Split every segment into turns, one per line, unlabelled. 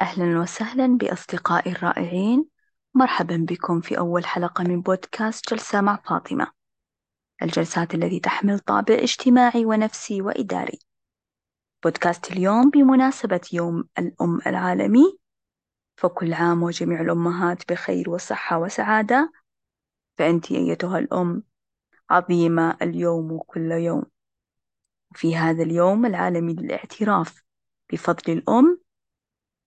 أهلا وسهلا بأصدقائي الرائعين. مرحبا بكم في أول حلقة من بودكاست جلسة مع فاطمة الجلسات التي تحمل طابع اجتماعي ونفسي وإداري. بودكاست اليوم بمناسبة يوم الأم العالمي. فكل عام وجميع الأمهات بخير وصحة وسعادة. فأنت أيتها الأم عظيمة اليوم وكل يوم. في هذا اليوم العالمي للاعتراف بفضل الأم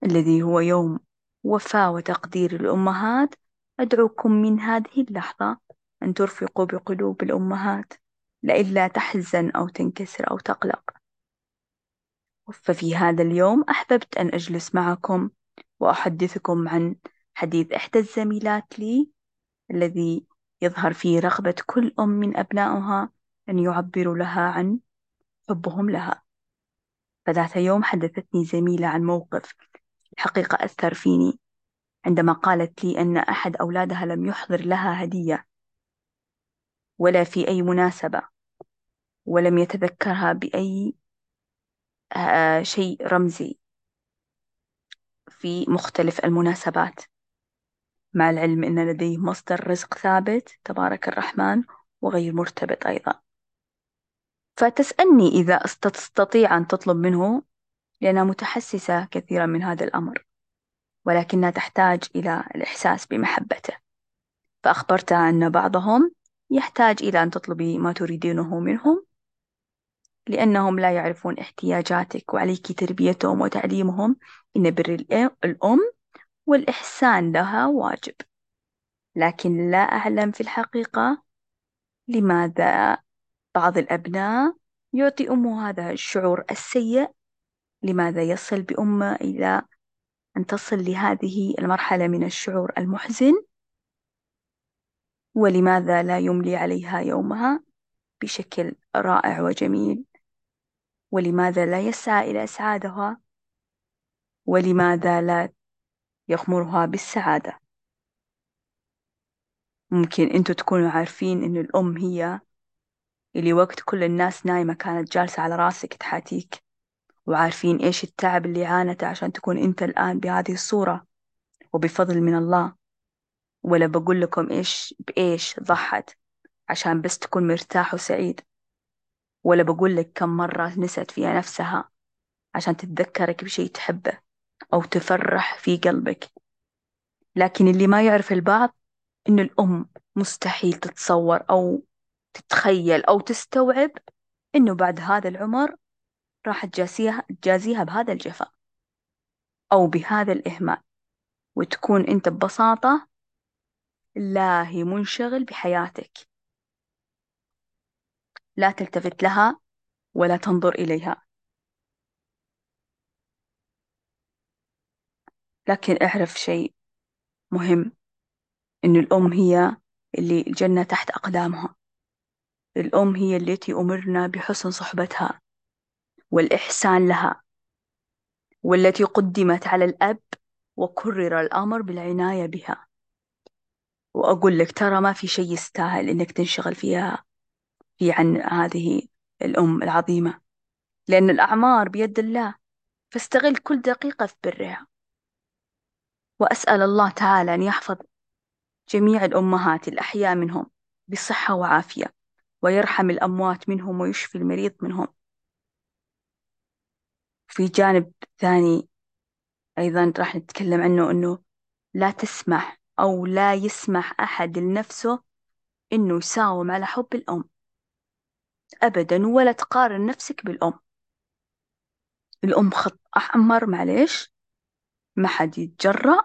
الذي هو يوم وفاء وتقدير الأمهات أدعوكم من هذه اللحظة أن ترفقوا بقلوب الأمهات لئلا تحزن أو تنكسر أو تقلق. ففي هذا اليوم أحببت أن أجلس معكم وأحدثكم عن حديث إحدى الزميلات لي الذي يظهر فيه رغبة كل أم من أبنائها أن يعبروا لها عن حبهم لها. فذات يوم حدثتني زميلة عن موقف الحقيقة أثر فيني عندما قالت لي أن أحد أولادها لم يحضر لها هدية ولا في أي مناسبة ولم يتذكرها بأي آه، شيء رمزي في مختلف المناسبات. مع العلم أن لديه مصدر رزق ثابت تبارك الرحمن وغير مرتبط أيضا. فتسألني إذا تستطيع أن تطلب منه لأنها متحسسة كثيرا من هذا الأمر ولكنها تحتاج إلى الإحساس بمحبته. فأخبرتها أن بعضهم يحتاج إلى أن تطلبي ما تريدينه منهم لأنهم لا يعرفون احتياجاتك وعليك تربيتهم وتعليمهم. إن بر الأم والإحسان لها واجب. لكن لا أعلم في الحقيقة لماذا بعض الأبناء يعطي أمه هذا الشعور السيء لماذا يصل بأمة إلى أن تصل لهذه المرحلة من الشعور المحزن؟ ولماذا لا يملي عليها يومها بشكل رائع وجميل؟ ولماذا لا يسعى إلى إسعادها ولماذا لا يغمرها بالسعادة؟ ممكن أنتوا تكونوا عارفين إن الأم هي اللي وقت كل الناس نايمة كانت جالسة على راسك تحاتيك. وعارفين إيش التعب اللي عانته عشان تكون أنت الآن بهذه الصورة. وبفضل من الله. ولا بقول لكم إيش بإيش ضحت عشان بس تكون مرتاح وسعيد. ولا بقول لك كم مرة نست فيها نفسها عشان تتذكرك بشيء تحبه أو تفرح في قلبك. لكن اللي ما يعرف البعض إن الأم مستحيل تتصور أو تتخيل أو تستوعب إنه بعد هذا العمر راح تجازيها تجازيها بهذا الجفاء أو بهذا الإهمال وتكون أنت ببساطة لاهي منشغل بحياتك. لا تلتفت لها ولا تنظر إليها. لكن اعرف شيء مهم إن الأم هي اللي الجنة تحت أقدامها. الأم هي التي أمرنا بحسن صحبتها. والإحسان لها والتي قدمت على الأب وكرر الأمر بالعناية بها. وأقول لك ترى ما في شيء يستاهل إنك تنشغل فيها في عن هذه الأم العظيمة. لأن الأعمار بيد الله فاستغل كل دقيقة في برها. وأسأل الله تعالى أن يحفظ جميع الأمهات الأحياء منهم بصحة وعافية ويرحم الأموات منهم ويشفي المريض منهم. في جانب ثاني أيضا راح نتكلم عنه أنه لا تسمح أو لا يسمح أحد لنفسه إنه يساوم على حب الأم. أبدا ولا تقارن نفسك بالأم. الأم خط أحمر معليش. ما حد يتجرأ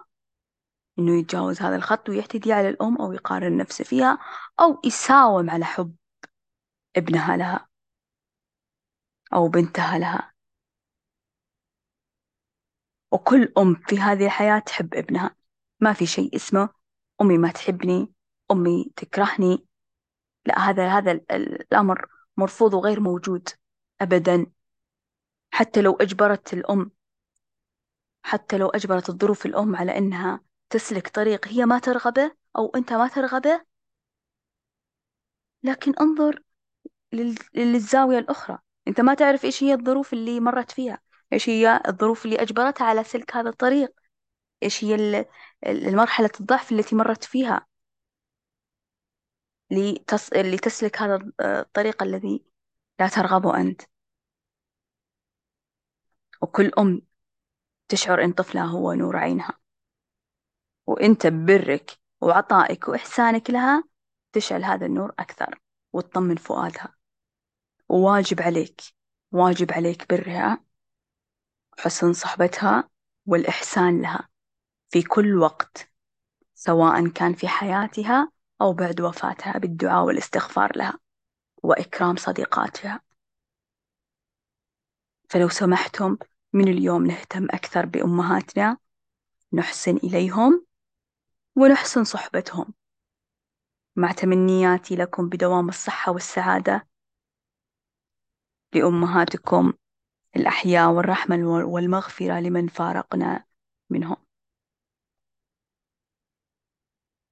إنه يتجاوز هذا الخط ويعتدي على الأم أو يقارن نفسه فيها أو يساوم على حب ابنها لها أو بنتها لها. وكل أم في هذه الحياة تحب ابنها. ما في شيء اسمه أمي ما تحبني أمي تكرهني. لا هذا هذا الأمر مرفوض وغير موجود أبدا. حتى لو أجبرت الأم حتى لو أجبرت الظروف الأم على أنها تسلك طريق هي ما ترغبه أو أنت ما ترغبه. لكن انظر للزاوية الأخرى. أنت ما تعرف إيش هي الظروف اللي مرت فيها. إيش هي الظروف اللي أجبرتها على سلك هذا الطريق؟ إيش هي ال- ال- المرحلة الضعف التي مرت فيها لتص... لتسلك هذا الطريق الذي لا ترغبه أنت؟ وكل أم تشعر إن طفلها هو نور عينها. وإنت ببرك وعطائك وإحسانك لها تشعل هذا النور أكثر وتطمن فؤادها. وواجب عليك واجب عليك برها. وحسن صحبتها والإحسان لها في كل وقت سواء كان في حياتها أو بعد وفاتها بالدعاء والاستغفار لها وإكرام صديقاتها. فلو سمحتم من اليوم نهتم أكثر بأمهاتنا نحسن إليهم ونحسن صحبتهم. مع تمنياتي لكم بدوام الصحة والسعادة لأمهاتكم الأحياء والرحمة والمغفرة لمن فارقنا منهم.